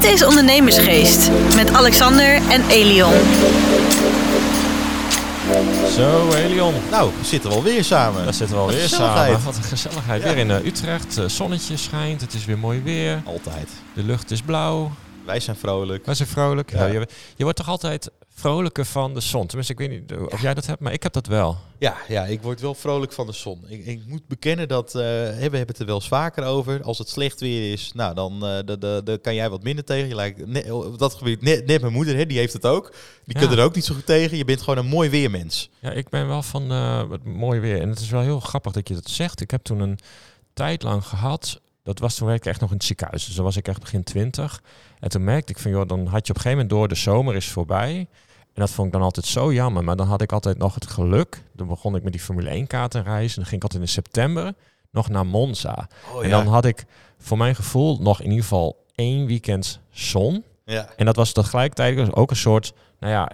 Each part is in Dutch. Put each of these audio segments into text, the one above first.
Dit is Ondernemersgeest met Alexander en Elion. Zo, Elion. Nou, we zitten we alweer samen. Daar zitten we Wat alweer gezelligheid. samen. Wat een gezelligheid. Ja. Weer in eh, Utrecht. Eh, zonnetje schijnt. Het is weer mooi weer. Altijd. De lucht is blauw. Wij zijn vrolijk. Wij zijn vrolijk. Ja. Je, je wordt toch altijd vrolijker van de zon. Tenminste, ik weet niet of jij dat hebt, maar ik heb dat wel. Ja, ja, ik word wel vrolijk van de zon. Ik, ik moet bekennen dat, hè, we hebben het er wel eens vaker over. Als het slecht weer is, nou dan eh, de, de, de kan jij wat minder tegen. Je lijkt, net, op dat gebied, net, net mijn moeder, hè, die heeft het ook. Die Ja. kan er ook niet zo goed tegen. Je bent gewoon een mooi weermens. Ja, ik ben wel van eh, het mooie weer. En het is wel heel grappig dat je dat zegt. Ik heb toen een tijd lang gehad. Dat was toen werkte ik echt nog in het ziekenhuis. Dus dan was ik echt begin twintig. En toen merkte ik van, joh, dan had je op een gegeven moment door de zomer is voorbij. En dat vond ik dan altijd zo jammer. Maar dan had ik altijd nog het geluk. Dan begon ik met die Formule 1 kaarten reizen. En dan ging ik altijd in september nog naar Monza. Oh, en dan had ik voor mijn gevoel nog in ieder geval één weekend zon. ja. En dat was tegelijkertijd ook een soort, nou ja,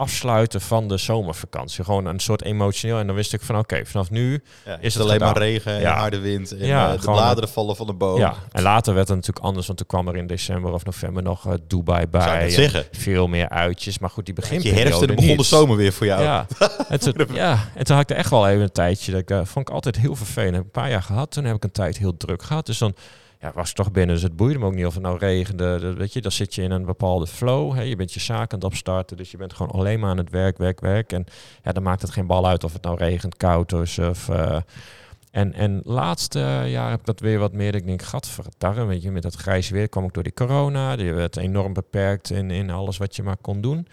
afsluiten van de zomervakantie. Gewoon een soort emotioneel. En dan wist ik van, oké, vanaf nu... Ja, Is het alleen maar regen en Ja. harde wind. En Ja, eh, de bladeren vallen van de boom. Ja, en later werd het natuurlijk anders, want toen kwam er in december of november nog eh, Dubai bij. Zou je? Veel meer uitjes, maar goed, die Je beginperiode herfst en dan begon de zomer weer voor jou. Ja. en, toen, ja, en toen had ik er echt wel even een tijdje, dat ik, eh, vond ik altijd heel vervelend. Heb een paar jaar gehad, toen heb ik een tijd heel druk gehad. Dus dan ja, was ik toch binnen, dus het boeide me ook niet of het nou regende. Dat- Weet je, dan zit je in een bepaalde flow. Hè. Je bent je zaak aan het opstarten, dus je bent gewoon alleen maar aan het werk, werk, werk. En ja, dan maakt het geen bal uit of het nou regent, koud is of... eh, en, en laatste jaar heb ik dat weer wat meer. Ik denk, gadverdarre, weet je, met dat grijze weer kwam ik door die corona. Die werd enorm beperkt in, in alles wat je maar kon doen.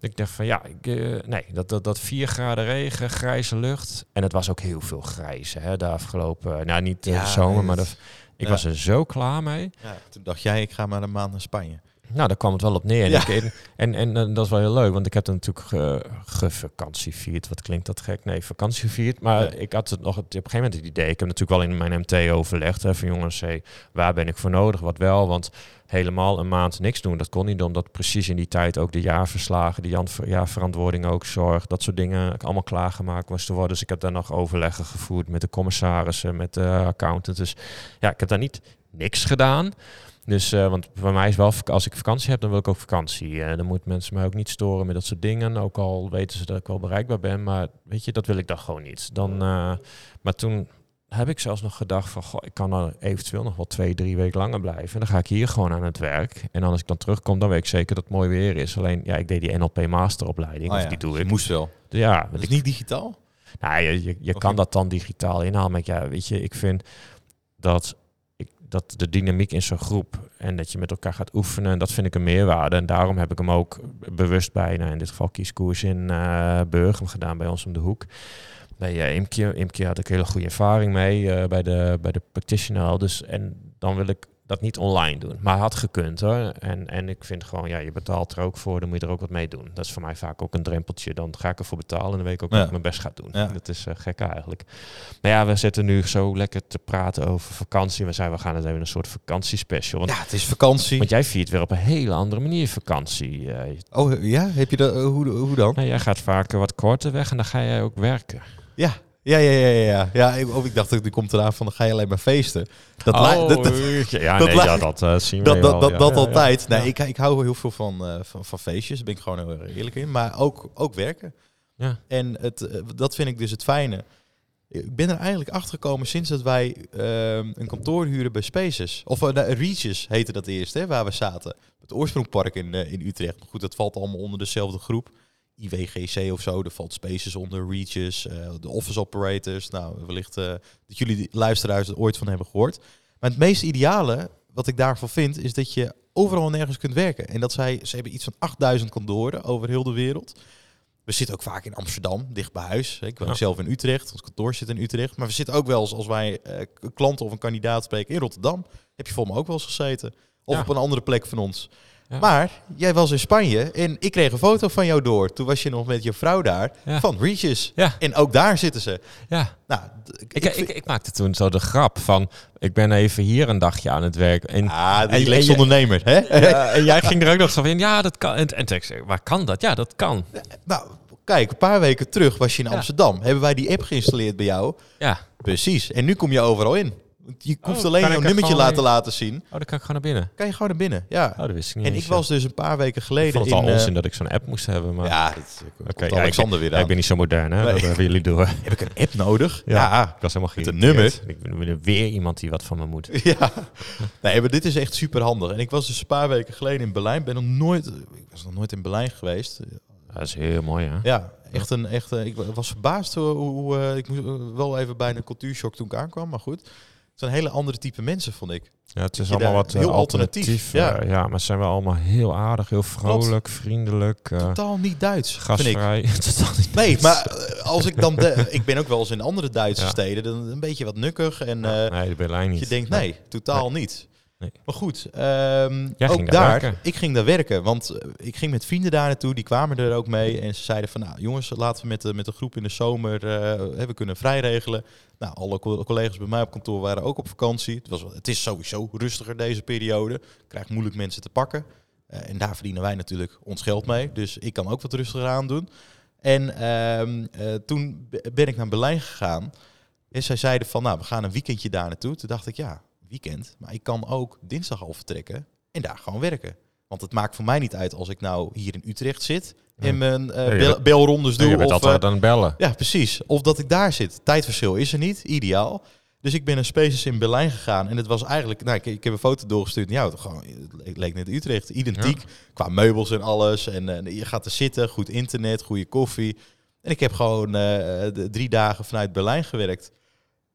Ik dacht van ja, ik, eh, nee, dat, dat, dat 4 graden regen, grijze lucht. En het was ook heel veel grijze hè, de afgelopen, nou niet de Ja, zomer, maar de, ik was er zo klaar mee. Ja, toen dacht jij, ik ga maar een maand naar Spanje. Nou, daar kwam het wel op neer. En, Ja. ik, en, en, en dat is wel heel leuk, want ik heb er natuurlijk ge, gevakantievierd. Wat klinkt dat gek? Nee, vakantie gevierd. Maar Ja. ik had het nog op een gegeven moment het idee. Ik heb natuurlijk wel in mijn MT overlegd. Hè, van jongens, hey, waar ben ik voor nodig? Wat wel? Want helemaal een maand niks doen, dat kon niet. Omdat precies in die tijd ook de jaarverslagen, de jaarverantwoording ook zorg, dat soort dingen allemaal klaargemaakt moesten worden. Dus ik heb daar nog overleggen gevoerd met de commissarissen, met de accountant. Dus ja, ik heb daar niet niks gedaan. Dus, eh, want bij mij is wel, als ik vakantie heb, dan wil ik ook vakantie. Eh dan moeten mensen mij ook niet storen met dat soort dingen. Ook al weten ze dat ik wel bereikbaar ben. Maar weet je, dat wil ik dan gewoon niet. Dan, eh, maar toen heb ik zelfs nog gedacht van, goh, ik kan er eventueel nog wel twee, drie weken langer blijven. En dan ga ik hier gewoon aan het werk. En dan als ik dan terugkom, dan weet ik zeker dat het mooi weer is. Alleen, ja, ik deed die NLP masteropleiding. Oh of ja, die doe je ik. moest wel. Ja, Dat is niet digitaal? nou, je, je, kan dat dan digitaal inhalen. Maar ja, weet je, ik vind dat, dat de dynamiek in zo'n groep en dat je met elkaar gaat oefenen, dat vind ik een meerwaarde. En daarom heb ik hem ook bewust bij, nou, in dit geval kieskoers in eh Burgum gedaan bij ons om de hoek. Bij uh, Imke. Imke had ik hele goede ervaring mee eh, bij, de, bij de practitioner. Dus, en dan wil ik dat niet online doen. Maar had gekund hoor. En, en ik vind gewoon, ja, je betaalt er ook voor, dan moet je er ook wat mee doen. Dat is voor mij vaak ook een drempeltje. Dan ga ik ervoor betalen en dan weet ik ook Ja. dat ik mijn best ga doen. Ja. Dat is eh, gek eigenlijk. Maar ja, we zitten nu zo lekker te praten over vakantie. We zeiden, we gaan het even een soort vakantiespecial. Want, Ja, het is vakantie. want jij viert weer op een hele andere manier vakantie. eh. Oh ja, heb je dat? eh, hoe, hoe dan? nou, jij gaat vaak wat korter weg en dan ga jij ook werken. Ja. Ja, ja, ja, ja. ja. ik, oh, ik dacht dat die komt eraan van dan ga je alleen maar feesten. Dat, li- dat, dat, ja, dat nee, li- ja, dat eh, zien we dat, dat, wel, dat, ja. dat Ja, altijd. Nee, ik, ik hou heel veel van, eh, van, van feestjes. Daar ben ik gewoon heel erg eerlijk in. Maar ook, ook werken. Ja. En het, eh, dat vind ik dus het fijne. Ik ben er eigenlijk achter gekomen sinds dat wij ehm, een kantoor huren bij Spaces. Of Regis heette dat eerst, hè, waar we zaten. Het oorsprongpark in, in Utrecht. Maar goed, dat valt allemaal onder dezelfde groep. IWGC of zo, er valt Spaces onder, Regis, eh, de office operators. Nou, wellicht eh, dat jullie die luisteraars er ooit van hebben gehoord. Maar het meest ideale, wat ik daarvan vind, is dat je overal en nergens kunt werken. En dat zij, ze hebben iets van 8000 kantoren over heel de wereld. We zitten ook vaak in Amsterdam, dicht bij huis. Ik woon Ja. zelf in Utrecht, ons kantoor zit in Utrecht. Maar we zitten ook wel eens, als wij eh, een klant of een kandidaat spreken in Rotterdam. Heb je voor me ook wel eens gezeten. Of Ja. op een andere plek van ons. Ja. Maar jij was in Spanje en ik kreeg een foto van jou door. Toen was je nog met je vrouw daar Ja. van. Ja. En ook daar zitten ze. Ja, Nou, ik, ik, ik, maakte toen zo de grap van, ik ben even hier een dagje aan het werk. En, Ah, die en ondernemer, hè? Ja, en jij ging er ook nog zo van, ja, dat kan. En, en zei waar kan dat? Ja, dat kan. Nou, kijk, een paar weken terug was je in. Amsterdam. Hebben wij die app geïnstalleerd bij jou? Ja, Precies. En nu kom je overal in. Want Je hoeft Oh, alleen kan jouw ik er nummertje laten laten zien. Oh, dan kan ik gewoon naar binnen. Kan je gewoon naar binnen. Ja. Oh, dat wist ik niet en eens, ik was dus een paar weken Ik geleden vond het in... al eh, onzin dat ik zo'n app moest hebben. Maar... ja, ja, Alexander ik, weer aan. ik ben niet zo modern, hè? Nee. Dat hebben jullie door. Heb ik een app nodig? Ja. ja. Ik was helemaal Met geen een nummer? Ik ben weer iemand die wat van me moet. Ja, nee, maar dit is echt super handig. En ik was dus een paar weken geleden in Berlijn. Ben nog nooit, ik was nog nooit in Berlijn geweest. Dat is heel mooi, hè? Ja, echt een, echt, ik was verbaasd hoe, hoe eh, ik moest wel even bij een cultuurshock toen ik aankwam, maar goed. Het zijn hele andere type mensen, vond ik. Ja, het is allemaal wat eh, heel alternatief. alternatief, Ja. ja. ja, maar ze zijn wel allemaal heel aardig, heel vrolijk, vriendelijk, eh, Totaal niet Duits, vind ik. gastvrij. Totaal niet Nee, Duits. maar eh, als ik dan, de, ik ben ook wel eens in andere Duitse Ja. steden, dan een beetje wat nukkig en eh, nee, de Berlijn niet. je denkt nee, totaal niet. Nee. Maar goed, ehm, Jij ook ging daar ik ging daar werken, want eh, ik ging met vrienden daar naartoe, die kwamen er ook mee en ze zeiden van, nou jongens, laten we met de, met de groep in de zomer, hè, we kunnen vrij regelen. Nou, alle co- collega's bij mij op kantoor waren ook op vakantie. Het, was, het is sowieso rustiger deze periode. Ik krijg moeilijk mensen te pakken. Eh, en daar verdienen wij natuurlijk ons geld mee. Dus ik kan ook wat rustiger aan doen. En ehm, eh, toen be- ben ik naar Berlijn gegaan. En zij zeiden van, nou, we gaan een weekendje daar naartoe. Toen dacht ik, ja, weekend. Maar ik kan ook dinsdag al vertrekken en daar gewoon werken. Want het maakt voor mij niet uit als ik nou hier in Utrecht zit en mijn je bel- belrondes doe. of, altijd eh, aan het bellen. ja, precies. Of dat ik daar zit. Tijdverschil is er niet, ideaal. Dus ik ben een Spaces in Berlijn gegaan. En het was eigenlijk, nou, ik, ik heb een foto doorgestuurd. Ja, het, gewoon, het leek net Utrecht. Identiek. Qua meubels en alles. En je gaat er zitten, goed internet, goede koffie. En ik heb gewoon de drie dagen vanuit Berlijn gewerkt.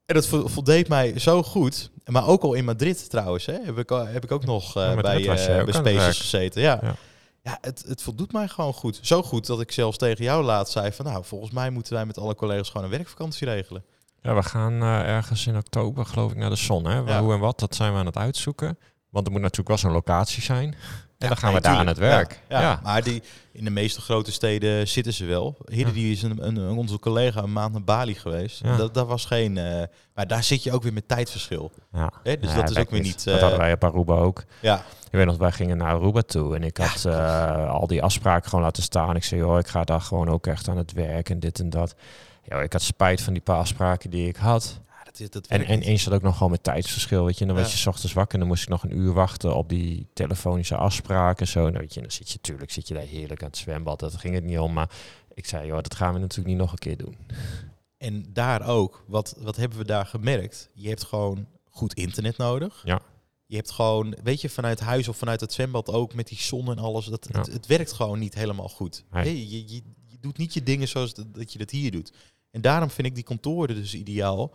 En dat vo- voldeed mij zo goed. Maar ook al in Madrid trouwens, hè, heb, ik, heb ik ook nog eh, Ja, bij, Spaces werk. gezeten. Ja, Ja. ja. het, het voldoet mij gewoon goed. Zo goed dat ik zelfs tegen jou laat zei van... nou, volgens mij moeten wij met alle collega's gewoon een werkvakantie regelen. Ja, we gaan eh, ergens in oktober, geloof ik, naar de zon. Hè? Ja. Hoe en wat, dat zijn we aan het uitzoeken. Want er moet natuurlijk wel zo'n locatie zijn. En dan gaan we daar aan het werk. Ja, maar die, in de meeste grote steden zitten ze wel. Hidde, die is een, een, onze collega een maand naar Bali geweest. Dat, dat was geen... eh, maar daar zit je ook weer met tijdverschil. ja. Hè? Dus dat is ook weer niet... Dat eh, hadden wij op Aruba ook. ja, Ik weet nog, wij gingen naar Aruba toe en ik had eh, al die afspraken gewoon laten staan. Ik zei, joh, ik ga daar gewoon ook echt aan het werk en dit en dat. Ja, ik had spijt van die paar afspraken die ik had. Dat, dat En, en eens had ook nog gewoon met tijdsverschil, weet je. En dan Ja. werd je 's ochtends wakker en dan moest ik nog een uur wachten op die telefonische afspraken en zo. Nou, weet je, dan zit je natuurlijk zit je daar heerlijk aan het zwembad. Dat ging het niet om, maar ik zei, joh, dat gaan we natuurlijk niet nog een keer doen. En daar ook, wat, wat hebben we daar gemerkt? Je hebt gewoon goed internet nodig. Ja. Je hebt gewoon, weet je, vanuit huis of vanuit het zwembad ook met die zon en alles. Dat, Ja. het, het werkt gewoon niet helemaal goed. Nee. Hè, Je, je, je doet niet je dingen zoals dat, dat je dat hier doet. En daarom vind ik die kantoren dus ideaal.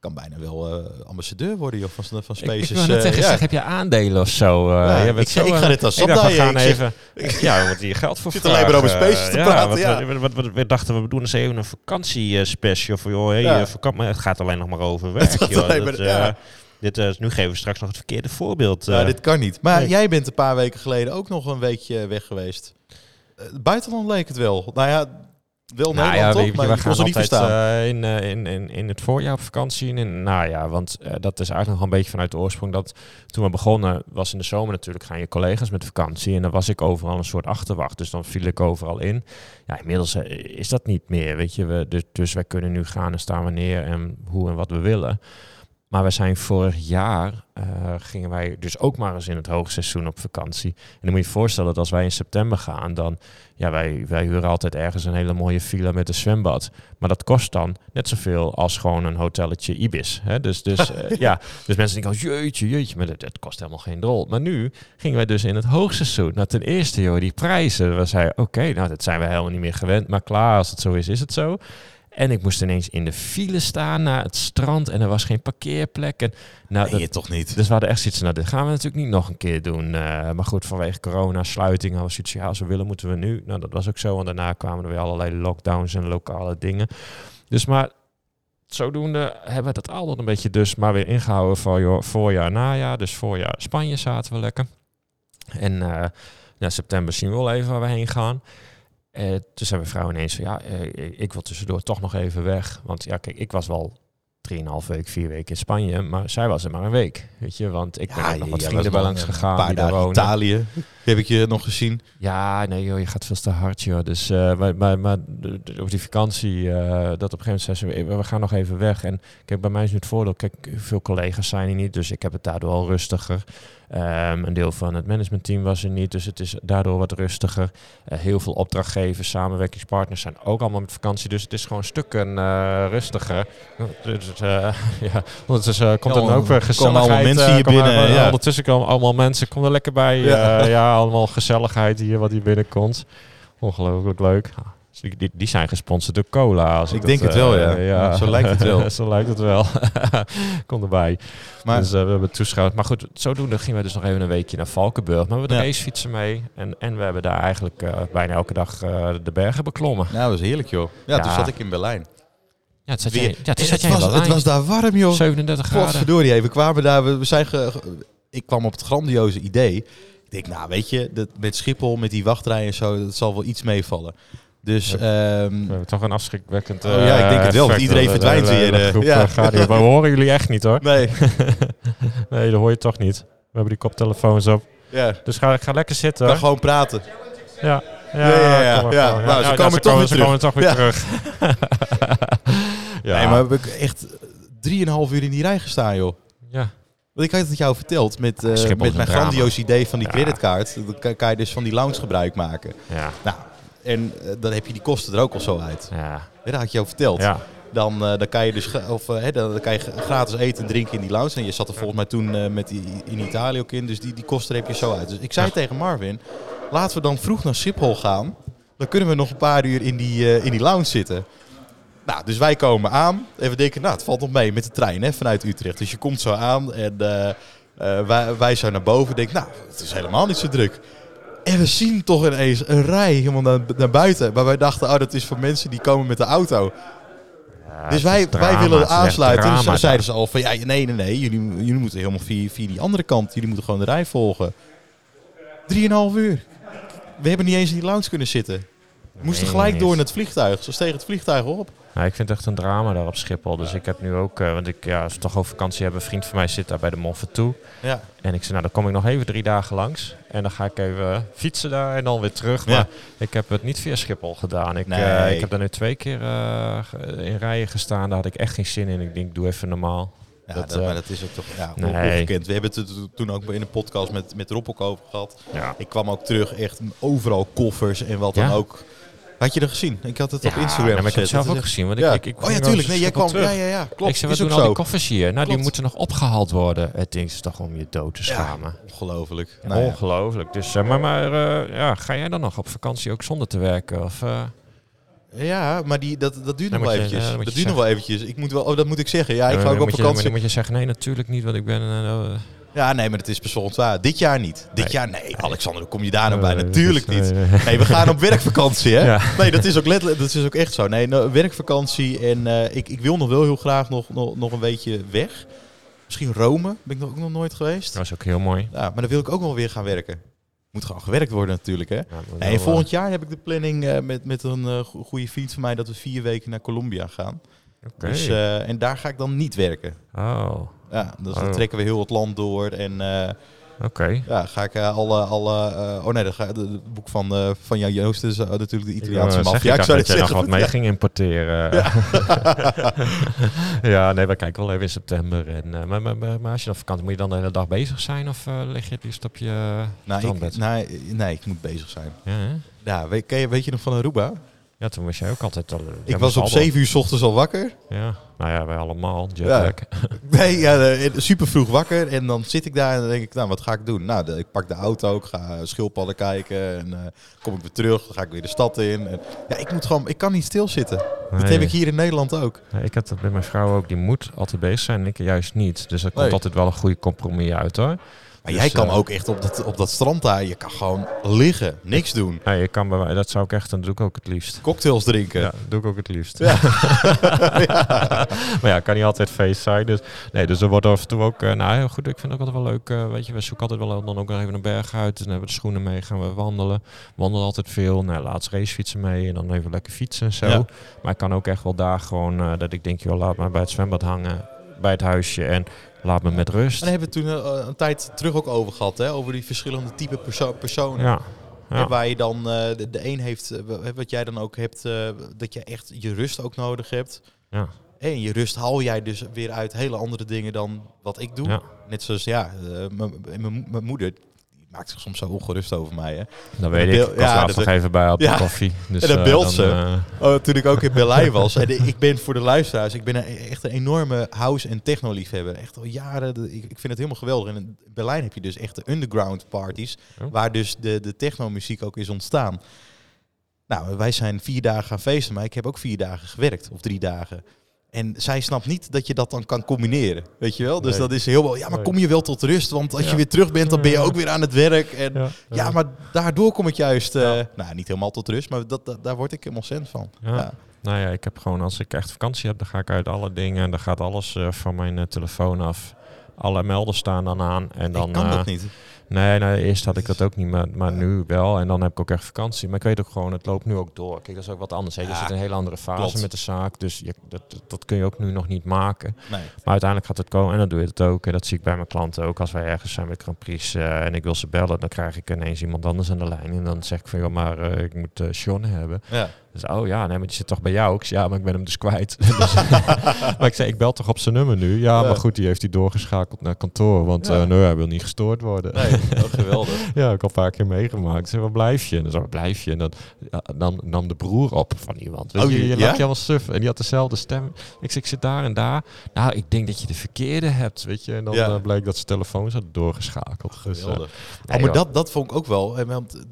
Kan bijna wel eh, ambassadeur worden joh, van, van Ik, Spaces. ik net eh, zeggen, ja. zeg, heb je aandelen of zo? Eh, Ja, ik zo, ik ga dit als ik opdraaien. gaan Ik zeg- even... Ja, moeten hier geld voor Zit alleen maar over. Spaces te ja, praten, wat- ja. Wat, wat, wat- we dachten, we doen eens even een vakantiespecial voor joh. Hey, Ja. maar het gaat alleen nog maar over werk. joh. Dat, maar- ja. dit, eh, nu geven we straks nog het verkeerde voorbeeld. Ja, dit kan niet. Maar nee. jij bent een paar weken geleden ook nog een weekje weg geweest. Buitenland leek het wel. Nou ja, wel Nou Nederland Maar we gaan niet altijd verstaan. eh, in, eh, in, in, in het voorjaar op vakantie. En in, nou ja, want eh, dat is eigenlijk nog een beetje vanuit de oorsprong. Dat toen we begonnen, was in de zomer natuurlijk, gaan je collega's met vakantie. En dan was ik overal een soort achterwacht. Dus dan viel ik overal in. Ja, inmiddels is dat niet meer, weet je. We, dus, dus wij kunnen nu gaan en staan wanneer en hoe en wat we willen. Maar we zijn vorig jaar, eh, gingen wij dus ook maar eens in het hoogseizoen op vakantie. En dan moet je je voorstellen dat als wij in september gaan, dan, ja, wij, wij huren altijd ergens een hele mooie villa met een zwembad. Maar dat kost dan net zoveel als gewoon een hotelletje Ibis. Hè? Dus, dus, eh, ja, dus mensen denken, oh, jeetje, jeetje, maar dat, dat kost helemaal geen drol. Maar nu gingen wij dus in het hoogseizoen. Nou, ten eerste, joh, die prijzen. We zeiden, oké, nou, dat zijn we helemaal niet meer gewend. Maar klaar, als het zo is, is het zo. En ik moest ineens in de file staan naar het strand en er was geen parkeerplek. En, nou, Nee, dat- toch niet. dus we hadden echt zoiets van, nou, dit gaan we natuurlijk niet nog een keer doen. Eh, maar goed, vanwege corona, sluiting, hadden we zoiets van, ja, als we willen, moeten we nu. Nou, dat was ook zo, want daarna kwamen er weer allerlei lockdowns en lokale dingen. Dus maar zodoende hebben we dat altijd een beetje dus maar weer ingehouden voor joh, voorjaar, najaar. Dus voorjaar Spanje zaten we lekker. En ja, september zien we wel even waar we heen gaan. Eh, toen zei mijn vrouw ineens van, ja, eh, ik wil tussendoor toch nog even weg. Want ja, kijk, ik was wel 3,5 week, vier weken in Spanje. Maar zij was er maar een week, weet je. Want ik ben ook nog wat vrienden bij langs een gegaan paar die daar dagen wonen. Heb ik je nog gezien? Ja, nee joh, je gaat veel te hard joh. Dus, eh, maar, maar, maar op die vakantie, eh, dat op een gegeven moment zei ze, we- gaan nog even weg. En kijk, bij mij is nu het voordeel, kijk, veel collega's zijn er niet, dus ik heb het daardoor al rustiger. Ehm, een deel van het managementteam was er niet, dus het is daardoor wat rustiger. Eh, heel veel opdrachtgevers, samenwerkingspartners zijn ook allemaal met vakantie, dus het is gewoon stukken rustiger. Dus, eh, ja, ondertussen eh, komt er ook weer komen gezelligheid. allemaal mensen hier komen binnen, ja. Ondertussen komen allemaal mensen, kom er lekker bij. Ja, ja allemaal gezelligheid hier wat hier binnenkomt. Ongelooflijk leuk. Dus Die, die, zijn gesponsord door cola. Als Ik ik, denk dat, het wel, eh, ja. Zo lijkt het wel. zo lijkt het wel. Kom erbij. Maar dus eh, we hebben toeschouwd. Maar goed, zodoende gingen we dus nog even een weekje naar Valkenburg. Maar we hebben de Ja. racefietsen mee. En, en we hebben daar eigenlijk eh, bijna elke dag eh, de bergen beklommen. nou, dat was heerlijk, joh. Ja, toen Ja. zat ik in Berlijn. Ja, het zat jij, ja, het zat jij was, het was daar warm, joh. 37 graden. Godverdorie, we kwamen daar, we, we zijn ge- ik kwam op het grandioze idee. Ik denk, nou weet je, dat, met Schiphol, met die wachtrij en zo, dat zal wel iets meevallen. Dus, ehm, We hebben toch een afschrikwekkend Oh ja, ik denk het wel, want effect. iedereen De- de- verdwijnt de- de weer, hele eh, groep, ja. eh, we horen jullie echt niet hoor. nee, Nee, dat hoor je toch niet. We hebben die koptelefoons op. ja, Dus ga, ga lekker zitten dan hoor. gewoon praten. Ja, Ja, ja, ja, ja. Nou, ze ja, komen toch weer ze terug. komen toch weer Ja. terug. ja. Nee, maar we hebben echt drieënhalf uur in die rij gestaan, joh. ja. Want ik had het jou verteld met, eh, met mijn drama. grandioos idee van die Ja. creditkaart. Dan kan, je dus van die lounge gebruik maken. Ja. Nou, en eh, dan heb je die kosten er ook al zo uit. Ja. Dat had je jou verteld. Ja. Dan, eh, dan kan je dus of, hè, dan, dan kan je gra- gratis eten en drinken in die lounge. En je zat er volgens mij toen met die, in Italië ook in. Dus die, die kosten heb je zo uit. Dus ik zei Ja. tegen Marvin, laten we dan vroeg naar Schiphol gaan. Dan kunnen we nog een paar uur in die, in die lounge zitten. Nou, dus wij komen aan en we denken, nou, het valt nog mee met de trein hè, vanuit Utrecht. Dus je komt zo aan en eh, eh, wij, wij zo naar boven. Denken, nou, het is helemaal niet zo druk. En we zien toch ineens een rij helemaal naar, naar buiten. Maar wij dachten, oh, dat is voor mensen die komen met de auto. Ja, Dus wij, wij willen aansluiten. Dus drama dan zeiden ze al van ja, nee, nee, nee. Jullie, jullie moeten helemaal via, via die andere kant. Jullie moeten gewoon de rij volgen. Drieënhalf uur. We hebben niet eens in die lounge kunnen zitten. We moesten Nee, gelijk door naar het vliegtuig. Ze stegen het vliegtuig op. Nou, ik vind het echt een drama daar op Schiphol. Dus ik heb nu ook, eh, want ik, ja, als we toch over vakantie hebben, een vriend van mij zit daar bij de Mont Ventoux. Ja. En ik zei, nou dan kom ik nog even drie dagen langs. En dan ga ik even fietsen daar en dan weer terug. Ja. Maar ik heb het niet via Schiphol gedaan. Ik, Nee. eh, ik heb daar nu twee keer eh, in rijen gestaan. Daar had ik echt geen zin in. Ik denk, doe even normaal. Ja, Dat, dat, maar dat is ook toch ja, nee. ongekend. We hebben het to- toen ook in een podcast met, met Rob ook over gehad. Ja. Ik kwam ook terug, echt overal koffers en wat dan ook. Had je er gezien? Ik had het op Ja, Instagram nee, maar ik heb het zelf ook gezien. Want ik, ik, ik oh ja, tuurlijk. Nee, jij kwam. terug. Ja, ja, ja. Klopt. ik zei, wat doen al zo. die koffers hier? Nou, die moeten nog opgehaald worden. Het ding is toch om je dood te Ja, schamen. ongelooflijk. Ja, Nou ja. Ongelooflijk. Dus, eh, maar maar eh, ja, ga jij dan nog op vakantie ook zonder te werken? Of, eh, Ja, maar die, dat, dat duurt nog wel eventjes. ja, dat duurt nog wel eventjes. Ik moet wel, oh, dat moet ik zeggen. Ja, ik ga ook op vakantie. Dan moet je zeggen, nee, natuurlijk niet, want ik ben... eh, eh, Ja, nee, maar het is persoonlijk waar. Dit jaar niet. Dit Nee. jaar, nee. Alexander, kom je daar nou bij? eh, Natuurlijk is- niet. nee, we gaan op werkvakantie, hè? Ja. Nee, dat is ook letterlijk, dat is ook echt zo. Nee, nou, werkvakantie en eh, ik, ik wil nog wel heel graag nog, nog, nog een beetje weg. Misschien Rome, ben ik nog ook nog nooit geweest. Dat is ook heel mooi. Ja, maar dan wil ik ook wel weer gaan werken. Moet gewoon gewerkt worden natuurlijk, hè? Ja, Nee, wel, volgend jaar heb ik de planning eh, met, met een eh, go- goede vriend van mij dat we vier weken naar Colombia gaan. eh, oké. Dus, eh, en daar ga ik dan niet werken. Oh, Ja, dus dan Oh. trekken we heel het land door en eh, oké. ja, ga ik eh, alle, alle eh, oh nee, dat het boek van, eh, van Jan Joost is natuurlijk de Italiaanse Ik wou maffia. zeggen, Ik zou dat nog zeggen. wat mee ging importeren. Ja. nee, we kijken wel even in september. En, maar, maar, maar, als je op vakantie, moet je dan de hele dag bezig zijn? Of lig je het liefst op je Nou, ik, nee, nee, ik moet bezig zijn. ja? Ja, weet, je, weet je nog van Aruba? Ja, toen was jij ook altijd al... Ik was op 7 uur 's ochtends al wakker. Ja, nou ja, wij allemaal. Jetlag. Nee, ja, eh, super vroeg wakker. En dan zit ik daar en dan denk ik, nou, wat ga ik doen? Nou, de- ik pak de auto, ik ga schildpadden kijken. En eh, kom ik weer terug, dan ga ik weer de stad in. En, ja, ik moet gewoon, ik kan niet stilzitten. Dat Nee. heb ik hier in Nederland ook. Ja, ik had dat met mijn vrouw ook. Die moet altijd bezig zijn en ik juist niet. Dus er komt Nee. altijd wel een goede compromis uit hoor. Maar Dus, jij kan eh, ook echt op dat, op dat strand daar, je kan gewoon liggen, niks doen. Ja, je kan bij mij, dat zou ik echt, dan doe ik ook het liefst. Cocktails drinken. Ja, doe ik ook het liefst. Ja. maar ja, kan niet altijd feest zijn. Dus, nee, dus er wordt af en toe ook... eh, nou heel goed, ik vind het ook altijd wel leuk. eh, weet je, we zoeken altijd wel dan ook nog even een berg uit. En dan hebben we de schoenen mee, gaan we wandelen. Wandelen altijd veel. Nou, laatst racefietsen mee en dan even lekker fietsen en zo. Ja. Maar ik kan ook echt wel daar gewoon... dat ik denk, joh, laat maar bij het zwembad hangen. Bij het huisje. En Laat me met rust. En daar hebben we het toen eh, een tijd terug ook over gehad, hè? over die verschillende type perso- personen. Ja. Ja. Waar je dan, eh, de, de een heeft, eh, wa- wat jij dan ook hebt, eh, dat je echt je rust ook nodig hebt. Ja. En je rust haal jij dus weer uit hele andere dingen dan wat ik doe. Ja. Net zoals, ja, eh, mijn mijn moeder maakt zich soms zo ongerust over mij. Hè. Dat weet ik. Ik ja, dat- nog even bij op de Ja. koffie. Dus, En dan eh, beeld ze. eh, Oh, toen ik ook in Berlijn was. En ik ben voor de luisteraars, ik ben een, echt een enorme house- en techno-liefhebber. Echt al jaren. de- Ik, ik vind het helemaal geweldig. En in Berlijn heb je dus echt de underground parties. Oh. Waar dus de, de techno-muziek ook is ontstaan. Nou, wij zijn vier dagen gaan feesten, maar ik heb ook vier dagen gewerkt. Of drie dagen. En zij snapt niet dat je dat dan kan combineren. Weet je wel? Dus Nee. dat is heel wel. Ja, maar kom je wel tot rust? Want als Ja. je weer terug bent, dan ben je ook weer aan het werk. En ja, ja, maar daardoor kom ik juist, Ja. nou niet helemaal tot rust, maar dat, dat- daar word ik helemaal cent van. Ja. Nou ja, ik heb gewoon, als ik echt vakantie heb, dan ga ik uit alle dingen. En dan gaat alles eh, van mijn eh, telefoon af. Alle melden staan dan aan. En dan, ik kan dat niet. Nee, nee, eerst had ik dat ook niet, maar, maar nu wel. En dan heb ik ook echt vakantie. Maar ik weet ook gewoon, het loopt nu ook door. Kijk, dat is ook wat anders. Hè. Je Ja, zit in een hele andere fase klopt. met de zaak. Dus je, dat, dat- kun je ook nu nog niet maken. Nee. Maar uiteindelijk gaat het komen en dan doe je het ook. En dat zie ik bij mijn klanten ook. Als wij ergens zijn met Grand Prix eh, en ik wil ze bellen, dan krijg ik ineens iemand anders aan de lijn. En dan zeg ik van, joh, maar eh, ik moet eh Sean hebben. Ja. Dus, oh ja, nee, maar die zit toch bij jou? Ik zeg, ja, maar ik ben hem dus kwijt. Dus- maar ik zei, ik bel toch op zijn nummer nu? Ja, Ja. maar goed, die heeft hij doorgeschakeld naar kantoor. Want Ja. eh, nee, hij wil niet gestoord worden. Nee, oh, geweldig. Ja, heb ik al een paar keer meegemaakt. Ik zei, waar blijf je? En dan zo, waar blijf je? En dan ja, dan nam de broer op van iemand. Weet Oh, je, je je helemaal suf. En die had dezelfde stem. Ik zeg, ik zit daar en daar. Nou, ik denk dat je de verkeerde hebt, weet je. En dan Ja. eh, bleek dat zijn telefoon zat doorgeschakeld. Dus, Geweldig. nee, oh, maar joh. dat, dat vond ik ook wel. Want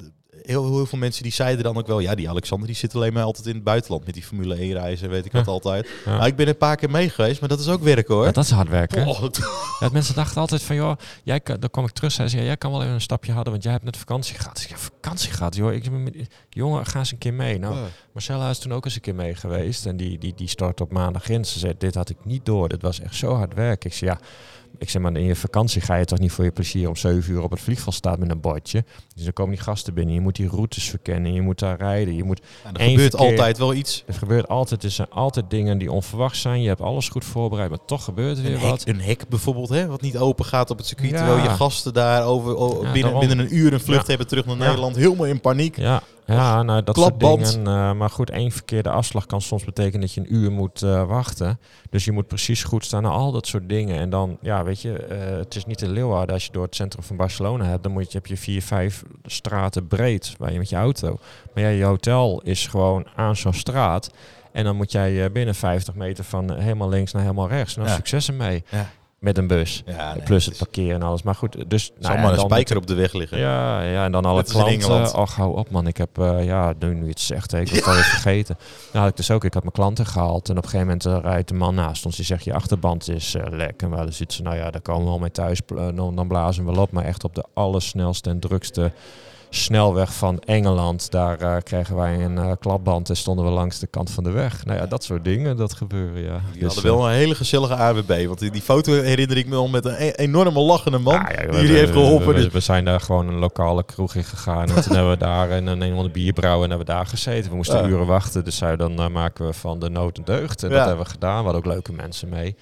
heel, heel veel mensen die zeiden dan ook wel... Ja, die Alexander die zit alleen maar altijd in het buitenland met die Formule 1 reizen. Weet ik wat altijd. Ja. Nou, ik ben een paar keer mee geweest, maar dat is ook werken hoor. Ja, dat is hard werken. Oh, Ja, mensen dachten altijd van, joh, jij kan, dan kwam ik terug, zei ze, ja, jij kan wel even een stapje hadden, want jij hebt net vakantie gehad. Ik ja, vakantie gehad, joh. Ik, jongen, ga eens een keer mee. Nou, Marcella is toen ook eens een keer mee geweest en die, die, die start op maandag in. Ze zei, dit had ik niet door, dit was echt zo hard werken. Ik zei, ja, ik zeg maar, in je vakantie ga je toch niet voor je plezier om 7 uur op het vliegveld staan met een bordje. Dus dan komen die gasten binnen, je moet die routes verkennen, je moet daar rijden, je moet Ja, er gebeurt verkeer- altijd wel iets. er gebeurt altijd, er zijn altijd dingen die onverwacht zijn. Je hebt alles goed voorbereid, maar toch gebeurt er weer Een wat. een hek bijvoorbeeld, hè, wat niet open gaat op het circuit. Ja. Terwijl je gasten daar over, Ja, binnen, daarom. binnen een uur een vlucht hebben terug naar. Nederland. Helemaal in paniek. Ja, ja nou, dat Klapband. soort dingen. eh, maar goed, één verkeerde afslag kan soms betekenen dat je een uur moet eh, wachten. Dus je moet precies goed staan naar al dat soort dingen. En dan, ja, weet je, eh, het is niet in Leeuwarden. Als je door het centrum van Barcelona hebt, dan moet je, heb je vier, vijf straten breed waar je met je auto. Maar ja, je hotel is gewoon aan zo'n straat. En dan moet jij binnen 50 meter van helemaal links naar helemaal rechts. Nou, Ja. succes ermee. Ja. Met een bus. Ja, nee, Plus het parkeren en alles. Maar goed, dus... zal ja, maar een dan spijker op de weg liggen. ja, ja, en dan alle klanten. Och, hou op man. Ik heb, eh, ja, nu, nu je het zegt, ik was het vergeten. Nou had ik dus ook, ik had mijn klanten gehaald. En op een gegeven moment eh, rijdt de man naast ons. Die zegt, je achterband is eh, lek. En we hadden zoiets van, nou ja, daar komen we wel mee thuis. dan, dan blazen we wel op. Maar echt op de allersnelste en drukste snelweg van Engeland. Daar eh, kregen wij een eh, klapband en stonden we langs de kant van de weg. Nou ja, dat soort dingen, dat gebeuren, ja. Die Dus, hadden wel een hele gezellige AWB. Want die, die foto herinner ik me al met een e- enorme lachende man. Ah, ja, die we- jullie we- heeft geholpen. We, Dus- we, we zijn daar gewoon een lokale kroeg in gegaan. En toen hebben we daar een, de bierbrouwen en hebben we daar gezeten. We moesten Ja. uren wachten. Dus zei dan eh, maken we van de nood een deugd. En Ja. dat hebben we gedaan. We hadden ook leuke mensen mee.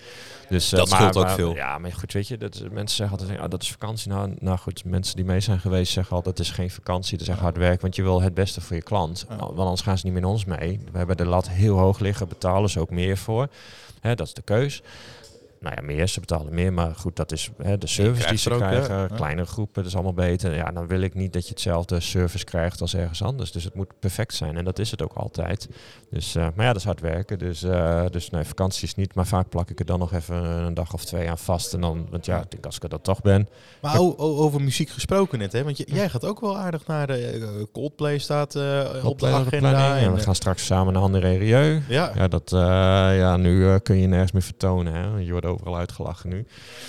Dus, eh, Dat maar- scheelt ook maar- veel. Ja, maar goed, weet je, dat, mensen zeggen altijd, ah, dat is vakantie. Nou, nou goed, mensen die mee zijn geweest zeggen altijd, dat is geen vakantie, dat is echt hard werk. Want je wil het beste voor je klant. Want anders gaan ze niet met ons mee. We hebben de lat heel hoog liggen, betalen ze ook meer voor. Hè, dat is de keus. Nou ja, meer, ze betalen meer, maar goed, dat is hè, de service die ze ook, krijgen. Ja. Kleinere groepen, dat is allemaal beter. Ja, dan wil ik niet dat je hetzelfde service krijgt als ergens anders. Dus het moet perfect zijn en dat is het ook altijd. Dus, eh, maar ja, dat is hard werken. Dus, eh, dus nee, vakanties niet. Maar vaak plak ik er dan nog even een dag of twee aan vast. En dan, want ja, ik denk als ik er dan toch ben. Maar o- o- over muziek gesproken net, hè? Want jij gaat ook wel aardig naar de eh, Coldplay staat op de agenda. En en, we gaan straks samen naar André Rieu. ja, Ja, dat, ja, nu kun je nergens meer vertonen. Hè? Je wordt overal uitgelachen nu.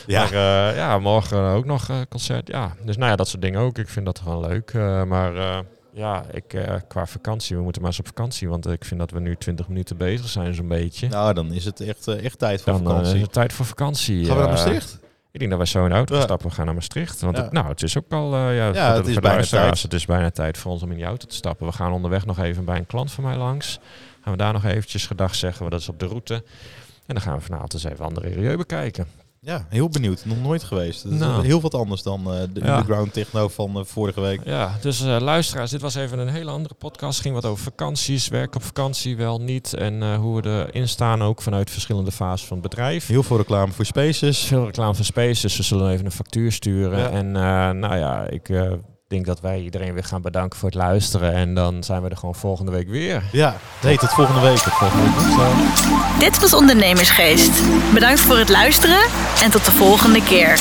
ja. Maar eh, ja, morgen ook nog eh, concert. Ja, dus nou ja, dat soort dingen ook. Ik vind dat gewoon leuk. Eh, maar ja, ik, qua vakantie, we moeten maar eens op vakantie. Want ik vind dat we nu 20 minuten bezig zijn, zo'n beetje. nou dan is het echt, echt tijd voor Dan vakantie. is het tijd voor vakantie. Gaan we naar Maastricht? Ik denk dat wij zo in de auto Ja. stappen. We gaan naar Maastricht. Want Ja. het, nou, het is ook al... ja, Ja, voor de- het is bijna tijd. Het is bijna tijd voor ons om in die auto te stappen. We gaan onderweg nog even bij een klant van mij langs. Gaan we daar nog eventjes gedag zeggen. want Dat is op de route. En dan gaan we vanavond eens even andere Rieu bekijken. Ja, heel benieuwd. Nog nooit geweest. Dat is Nou. heel wat anders dan eh, de Ja. underground techno van eh, vorige week. Ja, dus eh, luisteraars, dit was even een hele andere podcast. Ging wat over vakanties, werk op vakantie, wel niet. En hoe we erin staan ook vanuit verschillende fases van het bedrijf. Heel veel reclame voor Spaces. Veel reclame van Space, dus we zullen even een factuur sturen. Ja. En nou ja, ik denk dat wij iedereen weer gaan bedanken voor het luisteren. En dan zijn we er gewoon volgende week weer. Ja, nee, tot volgende week. Tot volgende week. Dit was Ondernemersgeest. Bedankt voor het luisteren en tot de volgende keer.